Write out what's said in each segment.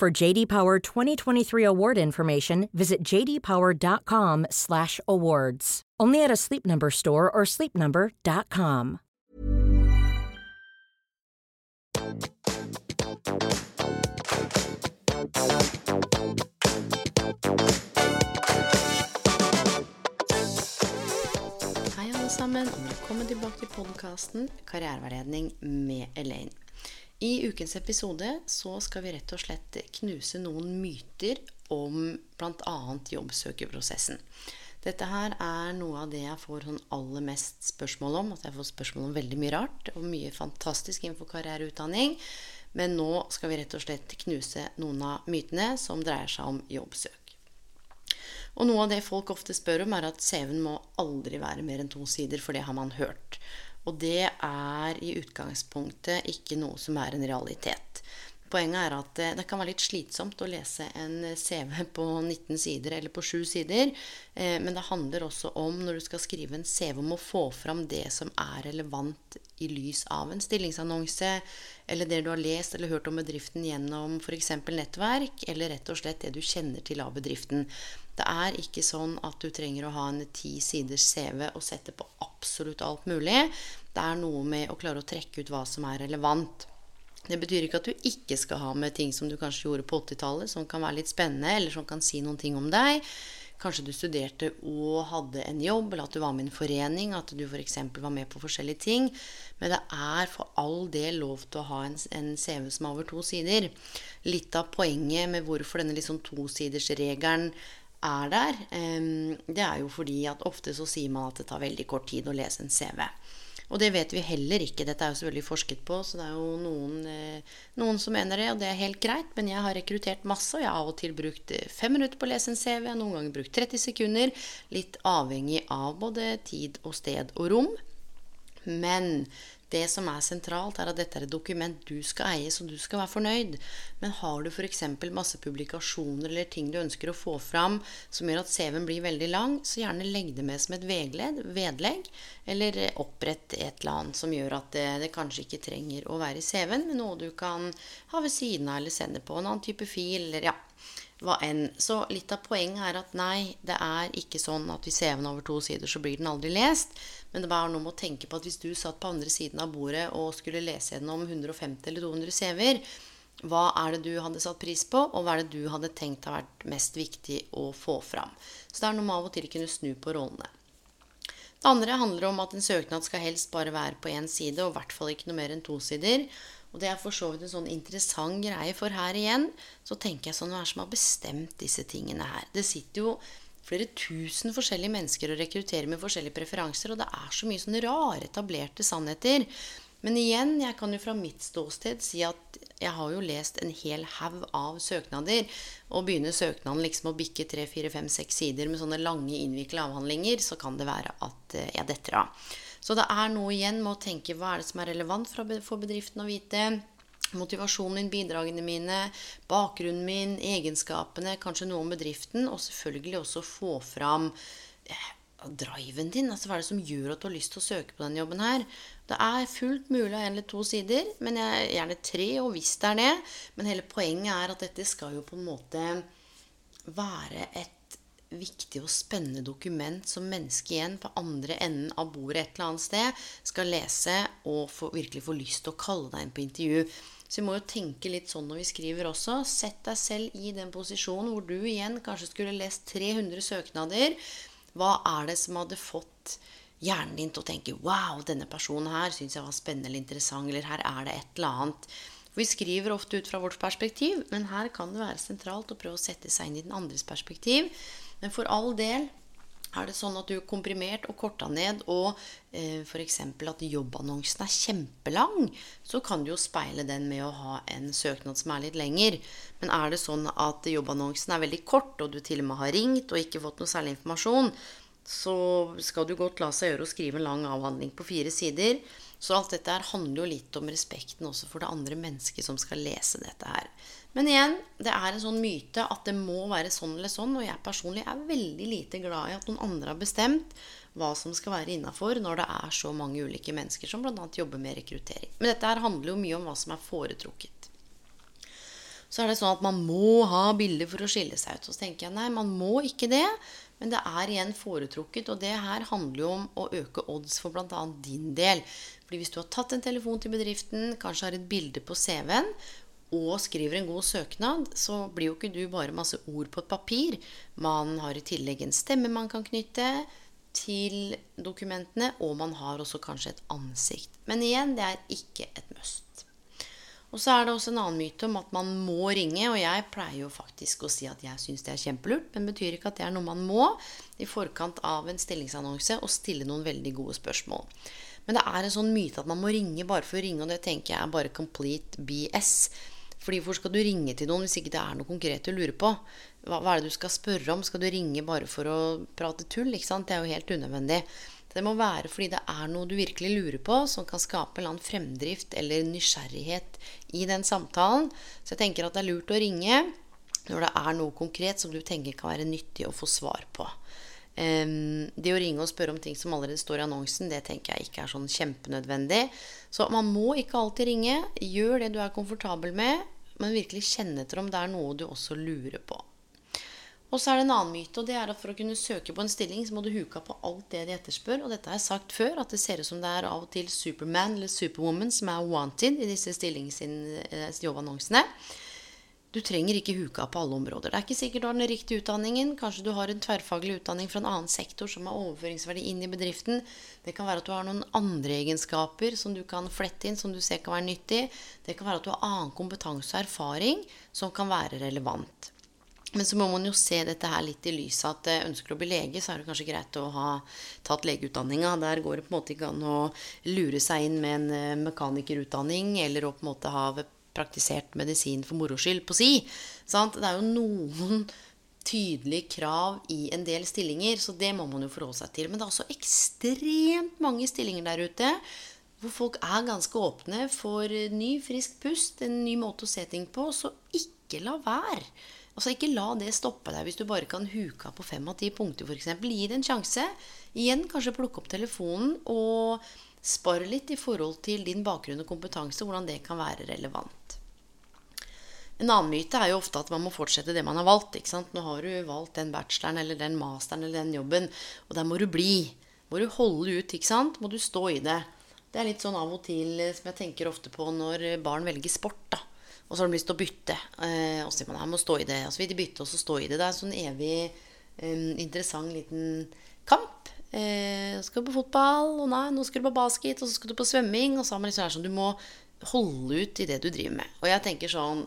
For JD Power 2023 award information, visit jdpower.com/awards. Only at a Sleep Number store or sleepnumber.com. Hei, alle sammen, velkommen tilbake til podkasten Karriereveiledning med Elaine. I ukens episode så skal vi rett og slett knuse noen myter om bl.a. jobbsøkerprosessen. Dette her er noe av det jeg får sånn aller mest spørsmål om. At jeg får spørsmål om veldig mye rart og mye fantastisk innenfor karriereutdanning. Men nå skal vi rett og slett knuse noen av mytene som dreier seg om jobbsøk. Og noe av det folk ofte spør om, er at CV-en må aldri være mer enn to sider, for det har man hørt. Og det er i utgangspunktet ikke noe som er en realitet. Poenget er at det kan være litt slitsomt å lese en CV på 19 sider eller på 7 sider. Men det handler også om, når du skal skrive en CV, om å få fram det som er relevant i lys av en stillingsannonse, eller det du har lest eller hørt om bedriften gjennom f.eks. nettverk, eller rett og slett det du kjenner til av bedriften. Det er ikke sånn at du trenger å ha en ti siders CV og sette på absolutt alt mulig. Det er noe med å klare å trekke ut hva som er relevant. Det betyr ikke at du ikke skal ha med ting som du kanskje gjorde på 80-tallet, som kan være litt spennende, eller som kan si noen ting om deg. Kanskje du studerte og hadde en jobb, eller at du var med i en forening, at du f.eks. var med på forskjellige ting. Men det er for all del lov til å ha en, en CV som er over to sider. Litt av poenget med hvorfor denne liksom tosidersregelen er der, det er jo fordi at ofte så sier man at det tar veldig kort tid å lese en CV. Og det vet vi heller ikke. Dette er jo selvfølgelig forsket på, så det er jo noen, noen som mener det, og det er helt greit. Men jeg har rekruttert masse, og jeg har av og til brukt fem minutter på å lese en CV. Noen ganger brukt 30 sekunder. Litt avhengig av både tid og sted og rom. Men det som er sentralt, er at dette er et dokument du skal eie, så du skal være fornøyd. Men har du f.eks. masse publikasjoner eller ting du ønsker å få fram som gjør at CV-en blir veldig lang, så gjerne legg det med som et vegled, vedlegg. Eller opprett et eller annet som gjør at det, det kanskje ikke trenger å være i CV-en, men noe du kan ha ved siden av eller sende på en annen type fil. eller ja, hva enn. Så litt av poenget er at nei, det er ikke sånn at hvis CV-en er over to sider, så blir den aldri lest. Men det var noe med å tenke på at hvis du satt på andre siden av bordet og skulle lese gjennom 150 eller 200 CV-er, hva er det du hadde satt pris på, og hva er det du hadde tenkt har vært mest viktig å få fram? Så det er noe med av og til å kunne snu på rollene. Det andre handler om at en søknad skal helst bare være på én side, og i hvert fall ikke noe mer enn to sider. Og det er for så vidt en sånn interessant greie, for her igjen så tenker jeg sånn Hva er det som har bestemt disse tingene her? Det sitter jo flere tusen forskjellige mennesker og rekrutterer med forskjellige preferanser, og det er så mye sånne rare, etablerte sannheter. Men igjen, jeg kan jo fra mitt ståsted si at jeg har jo lest en hel haug av søknader. Og begynner søknaden liksom å bikke tre, fire, fem, seks sider med sånne lange, innvikla avhandlinger, så kan det være at jeg detter av. Så det er noe igjen med å tenke hva er det som er relevant for bedriften å vite. Motivasjonen min, bidragene mine, bakgrunnen min, egenskapene, kanskje noe om bedriften. Og selvfølgelig også få fram eh, driven din. Altså hva er det som gjør at du har lyst til å søke på denne jobben her. Det er fullt mulig av én eller to sider, men jeg, gjerne tre, og hvis det er det. Men hele poenget er at dette skal jo på en måte være et viktig og spennende dokument som mennesket igjen på andre enden av bordet et eller annet sted skal lese og få, virkelig få lyst til å kalle deg inn på intervju. Så vi må jo tenke litt sånn når vi skriver også. Sett deg selv i den posisjonen hvor du igjen kanskje skulle lest 300 søknader. Hva er det som hadde fått hjernen din til å tenke Wow, denne personen her syns jeg var spennende eller interessant, eller her er det et eller annet. Vi skriver ofte ut fra vårt perspektiv, men her kan det være sentralt å prøve å sette seg inn i den andres perspektiv. Men for all del, Er det sånn at du er komprimert og korta ned, og eh, f.eks. at jobbannonsen er kjempelang, så kan du jo speile den med å ha en søknad som er litt lenger. Men er det sånn at jobbannonsen er veldig kort, og du til og med har ringt og ikke fått noe særlig informasjon, så skal du godt la seg gjøre å skrive en lang avhandling på fire sider. Så alt dette her handler jo litt om respekten også for det andre mennesket som skal lese dette her. Men igjen, det er en sånn myte at det må være sånn eller sånn. Og jeg personlig er veldig lite glad i at noen andre har bestemt hva som skal være innafor når det er så mange ulike mennesker som bl.a. jobber med rekruttering. Men dette her handler jo mye om hva som er foretrukket. Så er det sånn at man må ha bilder for å skille seg ut. Så tenker jeg nei, man må ikke det. Men det er igjen foretrukket, og det her handler jo om å øke odds for bl.a. din del. Fordi hvis du har tatt en telefon til bedriften, kanskje har et bilde på CV-en, og skriver en god søknad, så blir jo ikke du bare masse ord på et papir. Man har i tillegg en stemme man kan knytte til dokumentene, og man har også kanskje et ansikt. Men igjen, det er ikke et must. Og så er det også en annen myte om at man må ringe, og jeg pleier jo faktisk å si at jeg syns det er kjempelurt, men det betyr ikke at det er noe man må i forkant av en stillingsannonse og stille noen veldig gode spørsmål. Men det er en sånn myte at man må ringe bare for å ringe, og det tenker jeg er bare complete BS. Fordi hvor skal du ringe til noen hvis ikke det er noe konkret du lurer på? Hva, hva, er det du skal spørre om? Skal du ringe bare for å prate tull? ikke sant? Det er jo helt unødvendig. Det må være fordi det er noe du virkelig lurer på, som kan skape en annen fremdrift eller nysgjerrighet i den samtalen. Så jeg tenker at det er lurt å ringe når det er noe konkret som du tenker kan være nyttig å få svar på. Um, det å ringe og spørre om ting som allerede står i annonsen, det tenker jeg ikke er sånn kjempenødvendig. Så man må ikke alltid ringe. Gjør det du er komfortabel med, men virkelig kjenne etter om det er noe du også lurer på. Og så er det en annen myte, og det er at for å kunne søke på en stilling, så må du huke på alt det de etterspør. Og dette har jeg sagt før, at det ser ut som det er av og til Superman eller Superwoman som er wanted i disse stillingsjobbannonsene. Eh, du trenger ikke huka på alle områder. Det er ikke sikkert du har den riktige utdanningen. Kanskje du har en tverrfaglig utdanning fra en annen sektor som har overføringsverdi inn i bedriften. Det kan være at du har noen andre egenskaper som du kan flette inn, som du ser kan være nyttig. Det kan være at du har annen kompetanse og erfaring som kan være relevant. Men så må man jo se dette her litt i lys av at eh, ønsker du å bli lege, så er det kanskje greit å ha tatt legeutdanninga. Der går det på en måte ikke an å lure seg inn med en eh, mekanikerutdanning eller å på en måte ha praktisert medisin for moro skyld på si. Sant? Det er jo noen tydelige krav i en del stillinger, så det må man jo forholde seg til. Men det er også ekstremt mange stillinger der ute hvor folk er ganske åpne for ny, frisk pust, en ny måte å se ting på. Så ikke la være. Altså Ikke la det stoppe deg hvis du bare kan huke av på fem av ti punkter f.eks. Gi det en sjanse. Igjen kanskje plukke opp telefonen og spare litt i forhold til din bakgrunn og kompetanse, hvordan det kan være relevant. En annen myte er jo ofte at man må fortsette det man har valgt. ikke sant? Nå har du valgt den bacheloren eller den masteren eller den jobben, og der må du bli. Må du holde ut, ikke sant? Må du stå i det. Det er litt sånn av og til eh, som jeg tenker ofte på når barn velger sport. da. Og så har de lyst til å bytte. Eh, og så sier man jeg må stå i det. Og så vil de bytte, og så stå i det. Det er en sånn evig eh, interessant liten kamp. Eh, skal du på fotball, og nei, nå skal du på basket, og så skal du på svømming. Og så har man liksom sånn Du må holde ut i det du driver med. Og jeg tenker sånn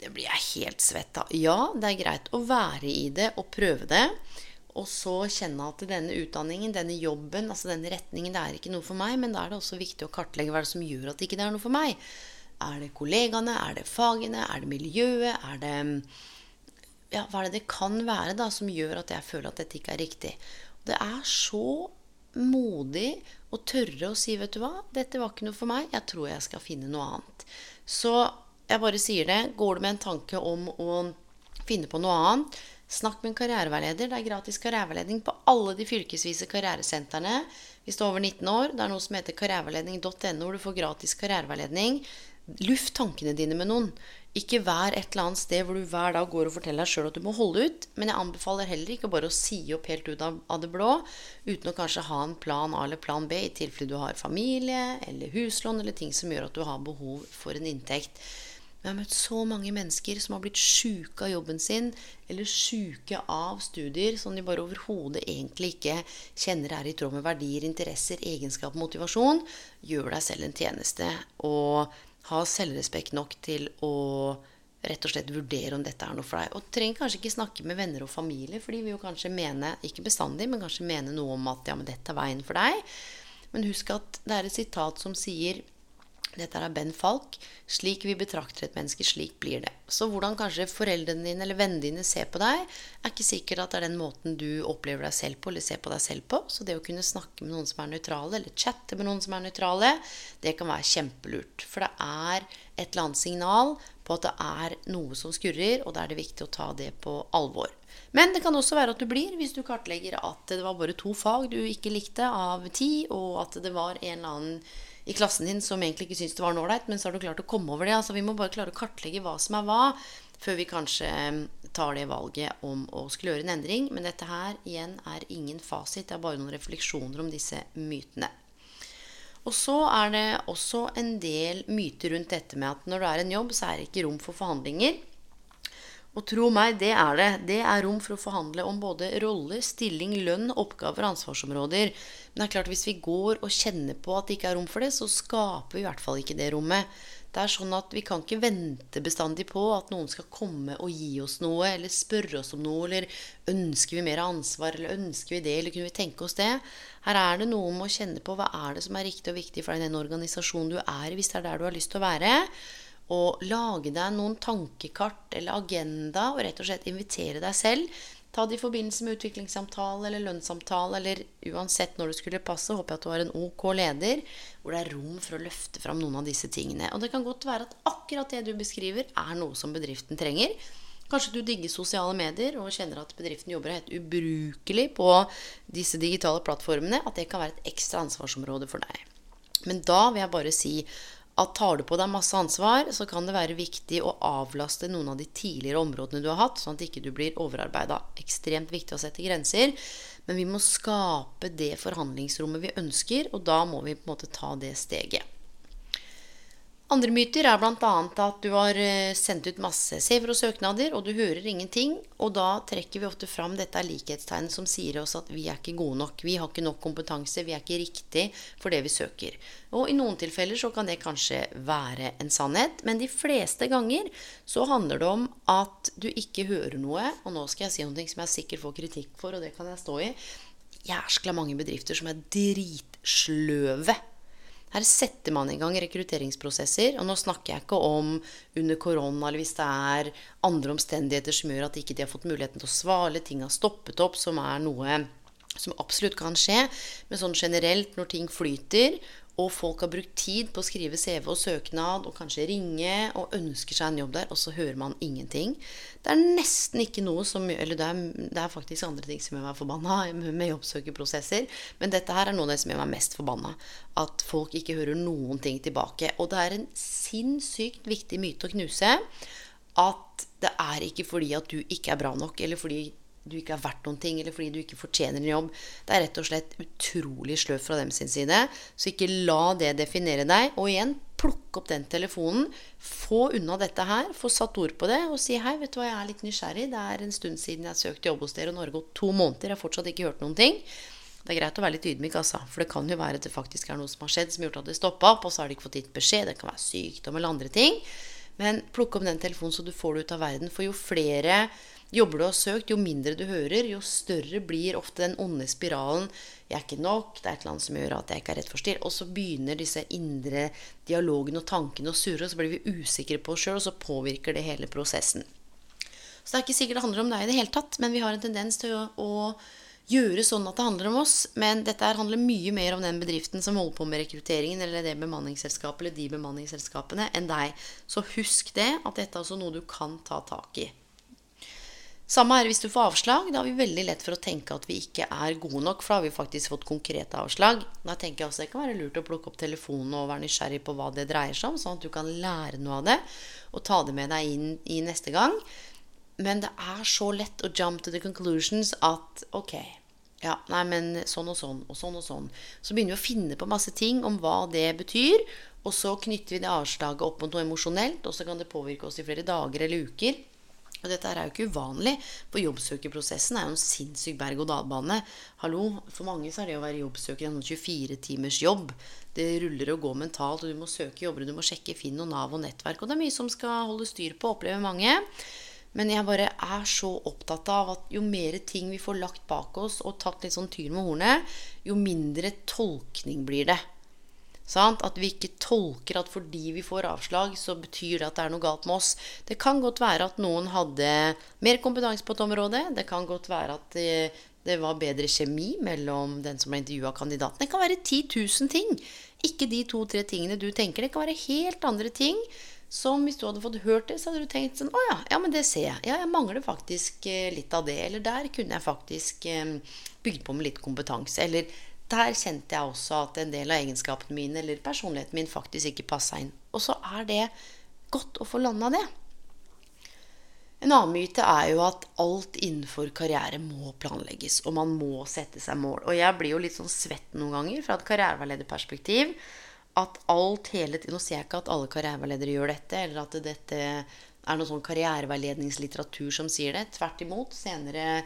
det blir jeg helt svett av. Ja, det er greit å være i det og prøve det. Og så kjenne at denne utdanningen, denne jobben, altså denne retningen, det er ikke noe for meg. Men da er det også viktig å kartlegge hva det som gjør at det ikke er noe for meg. Er det kollegaene? Er det fagene? Er det miljøet? Er det ja, Hva er det det kan være da som gjør at jeg føler at dette ikke er riktig? Det er så modig å tørre å si, vet du hva, dette var ikke noe for meg. Jeg tror jeg skal finne noe annet. Så jeg bare sier det. Går du med en tanke om å finne på noe annet, snakk med en karriereveileder. Det er gratis karriereveiledning på alle de fylkesvise karrieresentrene hvis du er over 19 år. Det er noe som heter karriereveiledning.no, hvor du får gratis karriereveiledning. Luft tankene dine med noen. Ikke vær et eller annet sted hvor du hver dag går og forteller deg sjøl at du må holde ut. Men jeg anbefaler heller ikke bare å si opp helt ut av, av det blå uten å kanskje ha en plan A eller plan B i tilfelle du har familie eller huslån eller ting som gjør at du har behov for en inntekt. Vi har møtt så mange mennesker som har blitt sjuke av jobben sin, eller sjuke av studier som de bare overhodet egentlig ikke kjenner er i tråd med verdier, interesser, egenskap motivasjon. Gjør deg selv en tjeneste og ha selvrespekt nok til å rett og slett vurdere om dette er noe for deg. Og trenger kanskje ikke snakke med venner og familie, for de vil jo kanskje mene, ikke bestandig, men kanskje mene noe om at ja, men dette er veien for deg. Men husk at det er et sitat som sier dette er Ben Falk. Slik vi betrakter et menneske, slik blir det. Så hvordan kanskje foreldrene dine eller vennene dine ser på deg, er ikke sikkert at det er den måten du opplever deg selv på, eller ser på deg selv på. Så det å kunne snakke med noen som er nøytrale, eller chatte med noen som er nøytrale, det kan være kjempelurt. For det er et eller annet signal på at det er noe som skurrer, og da er det viktig å ta det på alvor. Men det kan også være at du blir, hvis du kartlegger at det var bare to fag du ikke likte av ti, og at det var en eller annen i klassen din som egentlig ikke syntes det var noe ålreit, men så har du klart å komme over det. Altså, vi må bare klare å kartlegge hva som er hva, før vi kanskje eh, tar det valget om å skulle gjøre en endring. Men dette her igjen er ingen fasit, det er bare noen refleksjoner om disse mytene. Og så er det også en del myter rundt dette med at når du er en jobb, så er det ikke rom for forhandlinger. Og tro meg, det er det. Det er rom for å forhandle om både rolle, stilling, lønn, oppgaver og ansvarsområder. Men det er klart hvis vi går og kjenner på at det ikke er rom for det, så skaper vi i hvert fall ikke det rommet. Det er sånn at Vi kan ikke vente bestandig på at noen skal komme og gi oss noe, eller spørre oss om noe, eller ønsker vi mer ansvar, eller ønsker vi det, eller kunne vi tenke oss det? Her er det noe med å kjenne på hva er det som er riktig og viktig for den organisasjonen du er i, hvis det er der du har lyst til å være og lage deg noen tankekart eller agenda og rett og slett invitere deg selv. Ta det i forbindelse med utviklingssamtale eller lønnssamtale eller uansett når det skulle passe. Håper jeg at du har en ok leder hvor det er rom for å løfte fram noen av disse tingene. Og det kan godt være at akkurat det du beskriver, er noe som bedriften trenger. Kanskje du digger sosiale medier og kjenner at bedriften jobber helt ubrukelig på disse digitale plattformene. At det kan være et ekstra ansvarsområde for deg. Men da vil jeg bare si at tar du på deg masse ansvar, så kan det være viktig å avlaste noen av de tidligere områdene du har hatt, sånn at ikke du blir overarbeida. Ekstremt viktig å sette grenser. Men vi må skape det forhandlingsrommet vi ønsker, og da må vi på en måte ta det steget. Andre myter er bl.a. at du har eh, sendt ut masse CV-er og søknader, og du hører ingenting. Og da trekker vi ofte fram dette likhetstegnet som sier oss at vi er ikke gode nok. Vi har ikke nok kompetanse. Vi er ikke riktig for det vi søker. Og i noen tilfeller så kan det kanskje være en sannhet, men de fleste ganger så handler det om at du ikke hører noe. Og nå skal jeg si noe som jeg sikkert får kritikk for, og det kan jeg stå i. Jæskla mange bedrifter som er dritsløve her setter man i gang rekrutteringsprosesser. Og nå snakker jeg ikke om under korona eller hvis det er andre omstendigheter som gjør at ikke de har fått muligheten til å svare, ting har stoppet opp, som er noe som absolutt kan skje. Men sånn generelt, når ting flyter, og folk har brukt tid på å skrive CV og søknad og kanskje ringe og ønsker seg en jobb der, og så hører man ingenting. Det er nesten ikke noe som Eller det er, det er faktisk andre ting som gjør meg forbanna med jobbsøkerprosesser. Men dette her er noe av det som gjør meg mest forbanna. At folk ikke hører noen ting tilbake. Og det er en sinnssykt viktig myte å knuse at det er ikke fordi at du ikke er bra nok, eller fordi du ikke er verdt noen ting, eller fordi du ikke fortjener en jobb. Det er rett og slett utrolig sløvt fra dem sin side. Så ikke la det definere deg. Og igjen, plukk opp den telefonen. Få unna dette her. Få satt ord på det. Og si hei, vet du hva, jeg er litt nysgjerrig. Det er en stund siden jeg søkte jobb hos dere, og nå har det gått to måneder. Jeg har fortsatt ikke hørt noen ting. Det er greit å være litt ydmyk, altså. For det kan jo være at det faktisk er noe som har skjedd som har gjort at det stoppa opp, og så har de ikke fått gitt beskjed. Det kan være sykdom eller andre ting. Men plukk opp den telefonen så du får det ut av verden. For jo flere jobber du har søkt, jo mindre du hører, jo større blir ofte den onde spiralen. 'Jeg er ikke nok. Det er et eller annet som gjør at jeg ikke er rett for still.' Og så begynner disse indre dialogene og tankene å surre, og så blir vi usikre på oss sjøl, og så påvirker det hele prosessen. Så det er ikke sikkert det handler om deg i det hele tatt, men vi har en tendens til å, å gjøre sånn at det handler om oss. Men dette handler mye mer om den bedriften som holder på med rekrutteringen, eller det bemanningsselskapet eller de bemanningsselskapene, enn deg. Så husk det, at dette er også noe du kan ta tak i. Samme er hvis du får avslag. Da har vi veldig lett for å tenke at vi ikke er gode nok, for da har vi faktisk fått konkrete avslag. Da tenker jeg også det kan være lurt å plukke opp telefonen og være nysgjerrig på hva det dreier seg om, sånn at du kan lære noe av det og ta det med deg inn i neste gang. Men det er så lett å jump to the conclusions at ok, ja, nei, men sånn og sånn og sånn og sånn. Så begynner vi å finne på masse ting om hva det betyr. Og så knytter vi det avslaget opp mot noe emosjonelt, og så kan det påvirke oss i flere dager eller uker. Og dette er jo ikke uvanlig, for jobbsøkerprosessen er jo en sinnssyk berg-og-dal-bane. Hallo, For mange så er det å være jobbsøker en 24 timers jobb. Det ruller og går mentalt, og du må søke jobber, du må sjekke Finn og Nav og nettverk. Og det er mye som skal holde styr på, opplever mange. Men jeg bare er så opptatt av at jo mer ting vi får lagt bak oss og tatt litt sånn tyr med hornet, jo mindre tolkning blir det. Sant? At vi ikke tolker at fordi vi får avslag, så betyr det at det er noe galt med oss. Det kan godt være at noen hadde mer kompetanse på et område. Det kan godt være at det, det var bedre kjemi mellom den som ble intervjua, kandidaten. Det kan være 10 000 ting. Ikke de to-tre tingene du tenker. Det kan være helt andre ting som hvis du hadde fått hørt det, så hadde du tenkt sånn Å ja, ja, men det ser jeg. Ja, jeg mangler faktisk eh, litt av det. Eller der kunne jeg faktisk eh, bygd på med litt kompetanse. Eller der kjente jeg også at en del av egenskapene mine eller personligheten min faktisk ikke passa inn. Og så er det godt å få landa det. En annen myte er jo at alt innenfor karriere må planlegges, og man må sette seg mål. Og jeg blir jo litt sånn svett noen ganger fra et karriereveilederperspektiv. At alt hele tiden Nå sier jeg ikke at alle karriereveiledere gjør dette, eller at dette er noe sånn karriereveiledningslitteratur som sier det. Tvert imot. Senere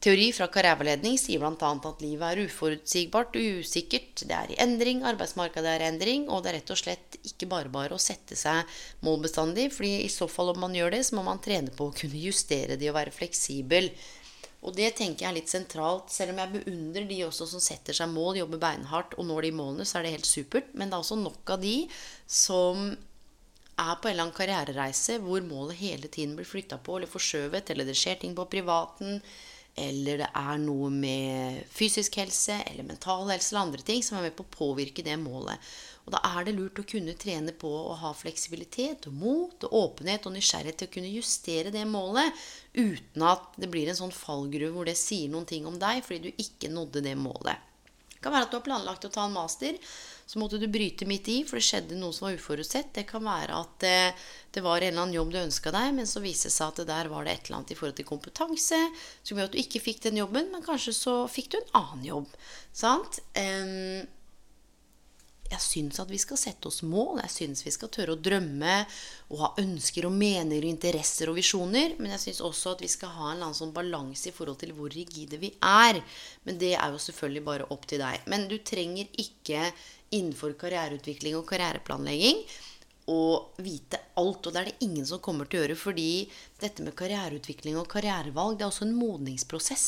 Teori fra karriereveiledning sier bl.a. at livet er uforutsigbart og usikkert. Det er i endring, arbeidsmarkedet er i endring, og det er rett og slett ikke bare bare å sette seg mål bestandig. fordi i så fall om man gjør det, så må man trene på å kunne justere de og være fleksibel. Og det tenker jeg er litt sentralt. Selv om jeg beundrer de også som setter seg mål, jobber beinhardt og når de målene, så er det helt supert. Men det er også nok av de som er på en eller annen karrierereise hvor målet hele tiden blir flytta på eller forskjøvet, eller det skjer ting på privaten eller det er noe med fysisk helse eller mental helse eller andre ting som er med på å påvirke det målet. Og da er det lurt å kunne trene på å ha fleksibilitet og mot og åpenhet og nysgjerrighet til å kunne justere det målet uten at det blir en sånn fallgruve hvor det sier noen ting om deg fordi du ikke nådde det målet. Det kan være at du har planlagt å ta en master, så måtte du bryte midt i, for det skjedde noe som var uforutsett. Det kan være at eh, det var en eller annen jobb du ønska deg, men så viste det seg at det der var det et eller annet i forhold til kompetanse som gjorde at du ikke fikk den jobben, men kanskje så fikk du en annen jobb. Sant? Jeg syns at vi skal sette oss mål. Jeg syns vi skal tørre å drømme og ha ønsker og meninger og interesser og visjoner. Men jeg syns også at vi skal ha en eller annen sånn balanse i forhold til hvor rigide vi er. Men det er jo selvfølgelig bare opp til deg. Men du trenger ikke innenfor karriereutvikling og karriereplanlegging Og vite alt. Og det er det ingen som kommer til å gjøre. Fordi dette med karriereutvikling og karrierevalg det er også en modningsprosess.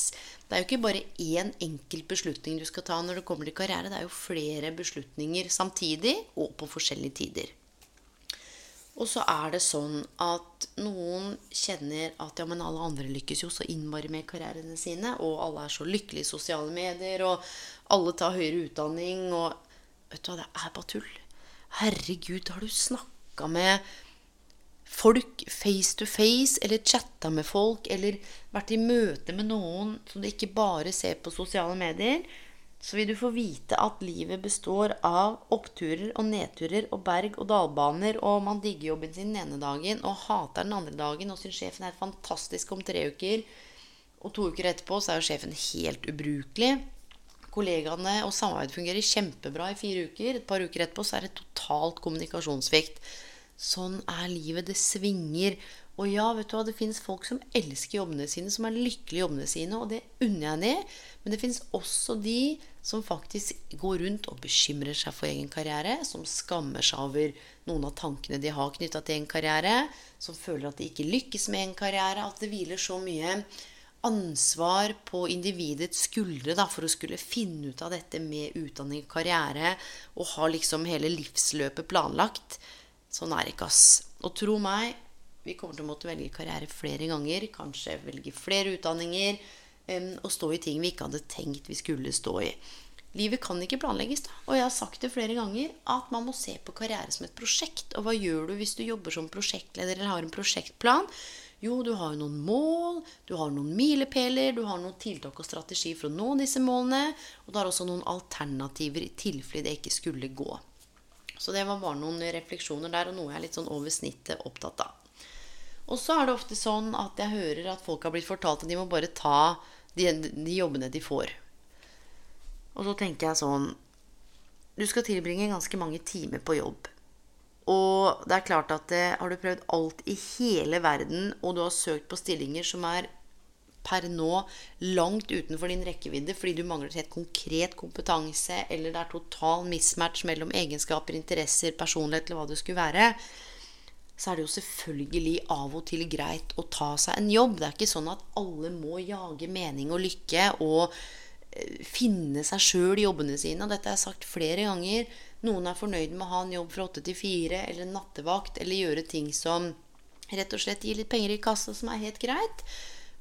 Det er jo ikke bare én enkelt beslutning du skal ta når det kommer til karriere. Det er jo flere beslutninger samtidig og på forskjellige tider. Og så er det sånn at noen kjenner at ja, men alle andre lykkes jo så innmari med karrierene sine. Og alle er så lykkelige i sosiale medier, og alle tar høyere utdanning. og Vet du hva, det er bare tull. Herregud, har du snakka med folk face to face, eller chatta med folk, eller vært i møte med noen som du ikke bare ser på sosiale medier, så vil du få vite at livet består av oppturer og nedturer og berg- og dalbaner, og man digger jobben sin den ene dagen og hater den andre dagen og syns sjefen er fantastisk om tre uker, og to uker etterpå så er jo sjefen helt ubrukelig kollegaene og samarbeidet fungerer kjempebra i fire uker. Et par uker etterpå så er det totalt kommunikasjonssvikt. Sånn er livet. Det svinger. Og ja, vet du hva, det fins folk som elsker jobbene sine, som er lykkelige i jobbene sine, og det unner jeg det. Men det fins også de som faktisk går rundt og bekymrer seg for egen karriere, som skammer seg over noen av tankene de har knytta til egen karriere, som føler at de ikke lykkes med egen karriere, at det hviler så mye ansvar på individets skuldre da, for å skulle finne ut av dette med utdanning og karriere og ha liksom hele livsløpet planlagt. Sånn er det ikke, ass. Og tro meg, vi kommer til å måtte velge karriere flere ganger. Kanskje velge flere utdanninger. Og stå i ting vi ikke hadde tenkt vi skulle stå i. Livet kan ikke planlegges. da. Og jeg har sagt det flere ganger at man må se på karriere som et prosjekt. Og hva gjør du hvis du jobber som prosjektleder eller har en prosjektplan? Jo, du har jo noen mål, du har noen milepæler, du har noen tiltak og strategi for å nå disse målene. Og du har også noen alternativer i tilfelle det ikke skulle gå. Så det var bare noen refleksjoner der, og noe jeg er litt sånn over snittet opptatt av. Og så er det ofte sånn at jeg hører at folk har blitt fortalt at de må bare ta de, de jobbene de får. Og så tenker jeg sånn Du skal tilbringe ganske mange timer på jobb. Og det er klart at det, har du prøvd alt i hele verden, og du har søkt på stillinger som er per nå langt utenfor din rekkevidde fordi du mangler helt konkret kompetanse, eller det er total mismatch mellom egenskaper, interesser, personlighet eller hva det skulle være, så er det jo selvfølgelig av og til greit å ta seg en jobb. Det er ikke sånn at alle må jage mening og lykke og eh, finne seg sjøl i jobbene sine. Og dette har jeg sagt flere ganger. Noen er fornøyd med å ha en jobb fra åtte til fire, eller en nattevakt, eller gjøre ting som rett og slett gir litt penger i kassa, som er helt greit.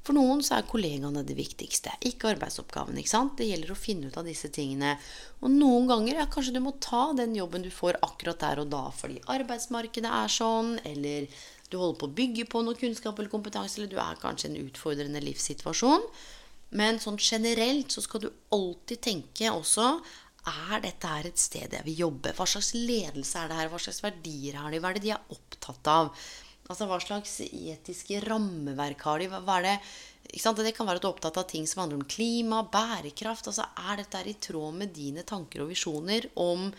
For noen så er kollegaene det viktigste, ikke arbeidsoppgaven. ikke sant? Det gjelder å finne ut av disse tingene. Og noen ganger ja, kanskje du må ta den jobben du får akkurat der og da fordi arbeidsmarkedet er sånn, eller du holder på å bygge på noe kunnskap eller kompetanse, eller du er kanskje i en utfordrende livssituasjon. Men sånn generelt så skal du alltid tenke også er dette her et sted jeg vil jobbe? Hva slags ledelse er det her? Hva slags verdier har de? Hva er det de er opptatt av? Altså hva slags etiske rammeverk har de? Hva er det, det kan være at du er opptatt av ting som handler om klima, bærekraft. Altså Er dette i tråd med dine tanker og visjoner om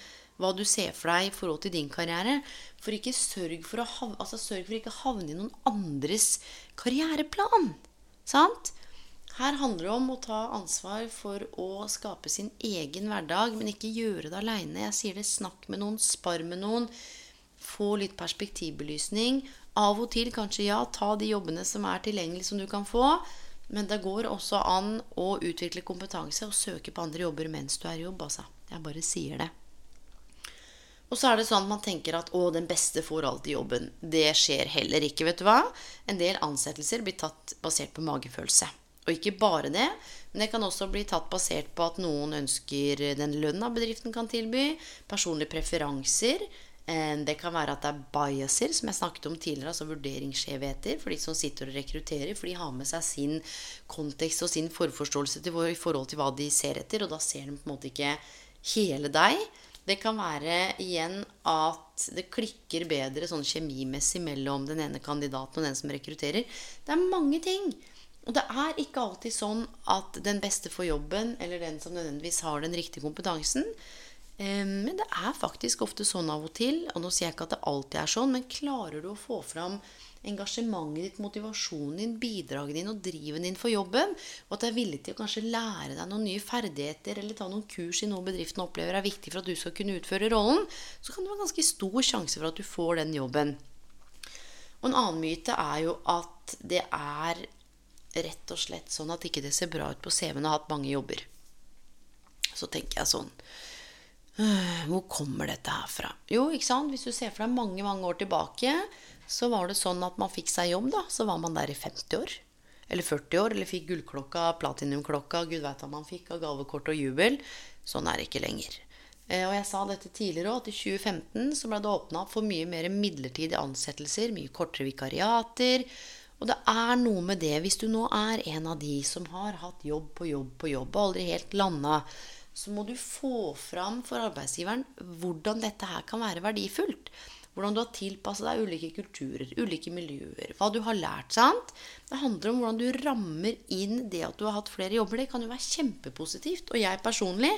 hva du ser for deg i forhold til din karriere? For ikke sørg for, å havne, altså sørg for ikke å havne i noen andres karriereplan. Sant? Her handler det om å ta ansvar for å skape sin egen hverdag, men ikke gjøre det aleine. Jeg sier det, snakk med noen, spar med noen. Få litt perspektivbelysning. Av og til kanskje ja, ta de jobbene som er tilgjengelige som du kan få. Men det går også an å utvikle kompetanse og søke på andre jobber mens du er i jobb. Altså. Jeg bare sier det. Og så er det sånn at man tenker at 'å, den beste får alltid jobben'. Det skjer heller ikke, vet du hva. En del ansettelser blir tatt basert på magefølelse. Og ikke bare det, men det kan også bli tatt basert på at noen ønsker den lønna bedriften kan tilby, personlige preferanser, Eh, det kan være at det er biaser, som jeg snakket om tidligere, altså vurderingsskjevheter for de som sitter og rekrutterer. For de har med seg sin kontekst og sin forforståelse til, i forhold til hva de ser etter. Og da ser de på en måte ikke hele deg. Det kan være igjen at det klikker bedre sånn kjemimessig mellom den ene kandidaten og den som rekrutterer. Det er mange ting. Og det er ikke alltid sånn at den beste får jobben, eller den som nødvendigvis har den riktige kompetansen, men det er faktisk ofte sånn av og til, og nå sier jeg ikke at det alltid er sånn, men klarer du å få fram engasjementet ditt, motivasjonen din, bidraget din og driven din for jobben, og at du er villig til å kanskje lære deg noen nye ferdigheter eller ta noen kurs i noe bedriften opplever er viktig for at du skal kunne utføre rollen, så kan det være ganske stor sjanse for at du får den jobben. Og en annen myte er jo at det er rett og slett sånn at ikke det ser bra ut på CV-en å ha hatt mange jobber. Så tenker jeg sånn Hvor kommer dette her fra? Jo, ikke sant? hvis du ser for deg mange mange år tilbake, så var det sånn at man fikk seg jobb, da. Så var man der i 50 år. Eller 40 år. Eller fikk gullklokka, platinumklokka, gud veit hva man fikk av gavekort og jubel. Sånn er det ikke lenger. Eh, og jeg sa dette tidligere òg, at i 2015 så ble det åpna for mye mer midlertidige ansettelser, mye kortere vikariater. Og det er noe med det, hvis du nå er en av de som har hatt jobb på jobb på jobb og aldri helt landa så må du få fram for arbeidsgiveren hvordan dette her kan være verdifullt. Hvordan du har tilpassa deg ulike kulturer, ulike miljøer, hva du har lært. sant? Det handler om hvordan du rammer inn det at du har hatt flere jobber. Det kan jo være kjempepositivt. Og jeg personlig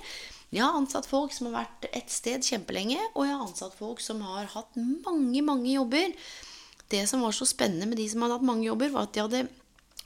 jeg har ansatt folk som har vært et sted kjempelenge, og jeg har ansatt folk som har hatt mange, mange jobber. Det som var så spennende med de som hadde hatt mange jobber, var at de hadde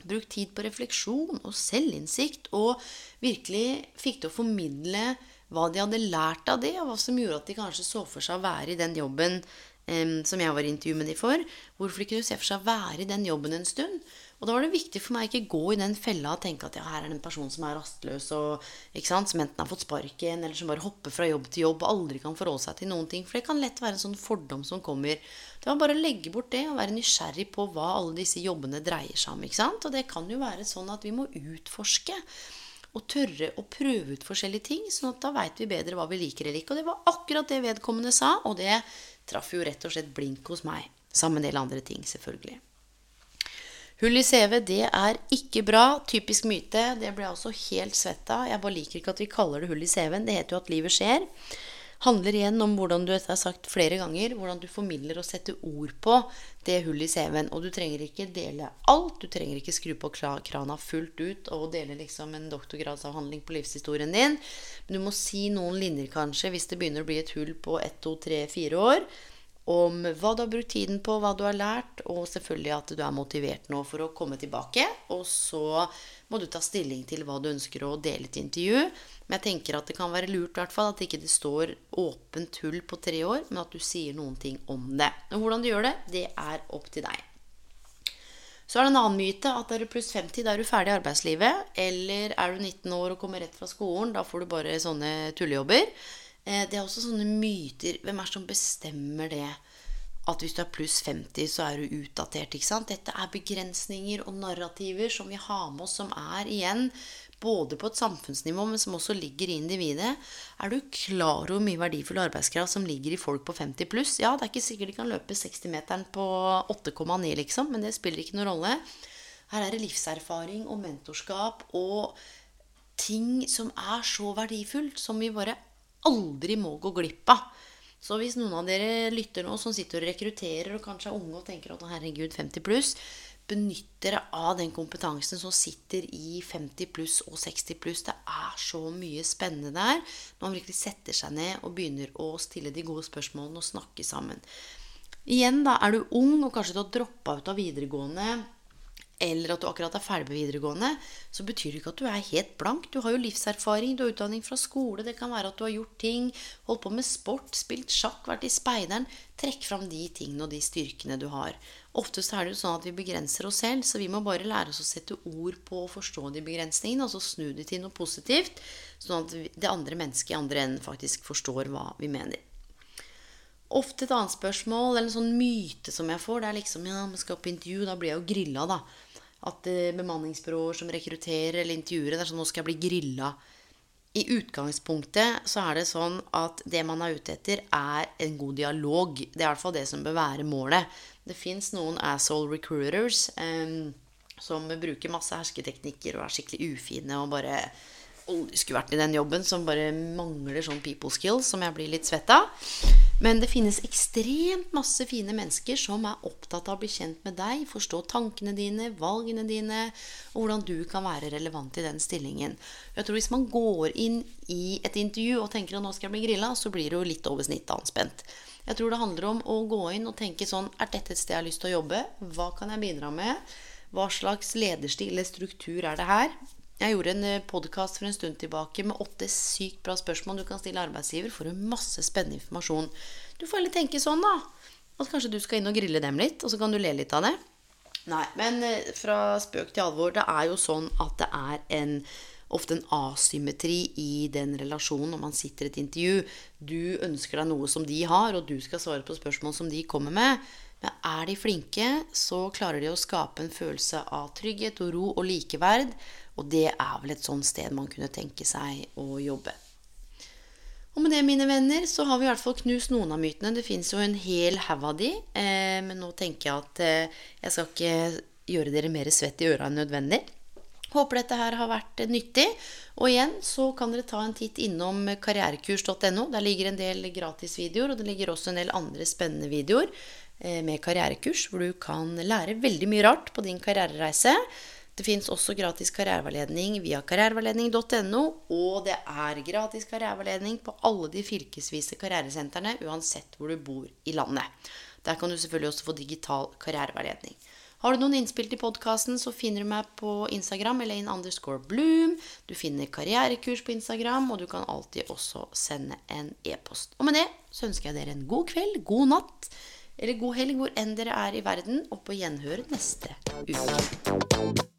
brukt tid på refleksjon og selvinnsikt, og virkelig fikk til å formidle hva de hadde lært av det, og hva som gjorde at de kanskje så for seg å være i den jobben eh, som jeg var i intervju med de for. Hvorfor de kunne se for seg å være i den jobben en stund. Og da var det viktig for meg ikke gå i den fella og tenke at ja, her er det en person som er rastløs, og, sant, som enten har fått sparken, eller som bare hopper fra jobb til jobb og aldri kan forholde seg til noen ting. For det kan lett være en sånn fordom som kommer. Det var bare å legge bort det og være nysgjerrig på hva alle disse jobbene dreier seg om. ikke sant? Og det kan jo være sånn at vi må utforske og tørre å prøve ut forskjellige ting, sånn at da veit vi bedre hva vi liker eller ikke. Og det var akkurat det vedkommende sa, og det traff jo rett og slett blink hos meg. Sammen med en del andre ting, selvfølgelig. Hull i CV, det er ikke bra. Typisk myte. Det ble jeg også helt svett av. Jeg bare liker ikke at vi kaller det hull i CV-en. Det heter jo at livet skjer. Handler igjen om hvordan du har sagt flere ganger, hvordan du formidler og setter ord på det hullet i CV-en. Og du trenger ikke dele alt. Du trenger ikke skru på krana fullt ut og dele liksom en doktorgradsavhandling på livshistorien din. Men du må si noen linjer, kanskje, hvis det begynner å bli et hull på ett, to, tre, fire år. Om hva du har brukt tiden på, hva du har lært, og selvfølgelig at du er motivert nå for å komme tilbake. Og så må du ta stilling til hva du ønsker å dele til intervju. Men jeg tenker at det kan være lurt i hvert fall at ikke det står åpent hull på tre år, men at du sier noen ting om det. Og hvordan du gjør det, det er opp til deg. Så er det en annen myte at er du pluss 50, da er du ferdig i arbeidslivet. Eller er du 19 år og kommer rett fra skolen, da får du bare sånne tullejobber. Eh, det er også sånne myter. Hvem er det som bestemmer det? At hvis du er pluss 50, så er du utdatert. ikke sant? Dette er begrensninger og narrativer som vi har med oss, som er igjen både på et samfunnsnivå, men som også ligger i individet. Er du klar over hvor mye verdifull arbeidskraft som ligger i folk på 50 pluss? Ja, det er ikke sikkert de kan løpe 60-meteren på 8,9, liksom, men det spiller ikke noen rolle. Her er det livserfaring og mentorskap og ting som er så verdifullt, som vi bare aldri må gå glipp av. Så hvis noen av dere lytter nå som sitter og rekrutterer og kanskje er unge og tenker at herregud, 50 pluss, benytt dere av den kompetansen som sitter i 50 pluss og 60 pluss. Det er så mye spennende der når man virkelig setter seg ned og begynner å stille de gode spørsmålene og snakke sammen. Igjen, da, er du ung og kanskje du har droppa ut av videregående eller at du akkurat er ferdig med videregående, så betyr det ikke at du er helt blank. Du har jo livserfaring, du har utdanning fra skole, det kan være at du har gjort ting, holdt på med sport, spilt sjakk, vært i speideren. Trekk fram de tingene og de styrkene du har. Oftest er det jo sånn at vi begrenser oss selv, så vi må bare lære oss å sette ord på og forstå de begrensningene, og så snu de til noe positivt, sånn at det andre mennesket i andre enden faktisk forstår hva vi mener. Ofte et annet spørsmål, eller en sånn myte som jeg får, det er liksom Ja, vi skal på intervju, da blir jeg jo grilla, da at eh, bemanningsbyråer som rekrutterer eller intervjuer, det er sånn nå skal jeg bli grilla. I utgangspunktet så er det sånn at det man er ute etter, er en god dialog. Det er i hvert fall det som bør være målet. Det fins noen asshole recruiters eh, som bruker masse hersketeknikker og er skikkelig ufine og bare aldri skulle vært i den jobben, som bare mangler sånn people skills, som jeg blir litt svett av. Men det finnes ekstremt masse fine mennesker som er opptatt av å bli kjent med deg, forstå tankene dine, valgene dine, og hvordan du kan være relevant i den stillingen. Jeg tror Hvis man går inn i et intervju og tenker at nå skal jeg bli grilla, så blir jo litt over snittet anspent. Jeg tror det handler om å gå inn og tenke sånn Er dette et sted jeg har lyst til å jobbe? Hva kan jeg bidra med? Hva slags lederstil eller struktur er det her? Jeg gjorde en eh, podkast for en stund tilbake med åtte sykt bra spørsmål du kan stille arbeidsgiver. Får du masse spennende informasjon. Du får heller tenke sånn, da. At kanskje du skal inn og grille dem litt, og så kan du le litt av det. Nei, men eh, fra spøk til alvor. Det er jo sånn at det er en, ofte en asymmetri i den relasjonen når man sitter i et intervju. Du ønsker deg noe som de har, og du skal svare på spørsmål som de kommer med. Men er de flinke, så klarer de å skape en følelse av trygghet og ro og likeverd. Og det er vel et sånt sted man kunne tenke seg å jobbe. Og med det, mine venner, så har vi i hvert fall knust noen av mytene. Det fins jo en hel haug av de, eh, men nå tenker jeg at eh, jeg skal ikke gjøre dere mer svett i øra enn nødvendig. Håper dette her har vært eh, nyttig. Og igjen så kan dere ta en titt innom karrierekurs.no. Der ligger en del gratisvideoer, og det ligger også en del andre spennende videoer eh, med karrierekurs, hvor du kan lære veldig mye rart på din karrierereise. Det fins også gratis karriereveiledning via karriereveiledning.no, og det er gratis karriereveiledning på alle de fylkesvise karrieresentrene, uansett hvor du bor i landet. Der kan du selvfølgelig også få digital karriereveiledning. Har du noen innspill til podkasten, så finner du meg på Instagram, Elaine underscore Bloom. Du finner karrierekurs på Instagram, og du kan alltid også sende en e-post. Og med det så ønsker jeg dere en god kveld, god natt eller god helg hvor enn dere er i verden, og på gjenhør neste uke.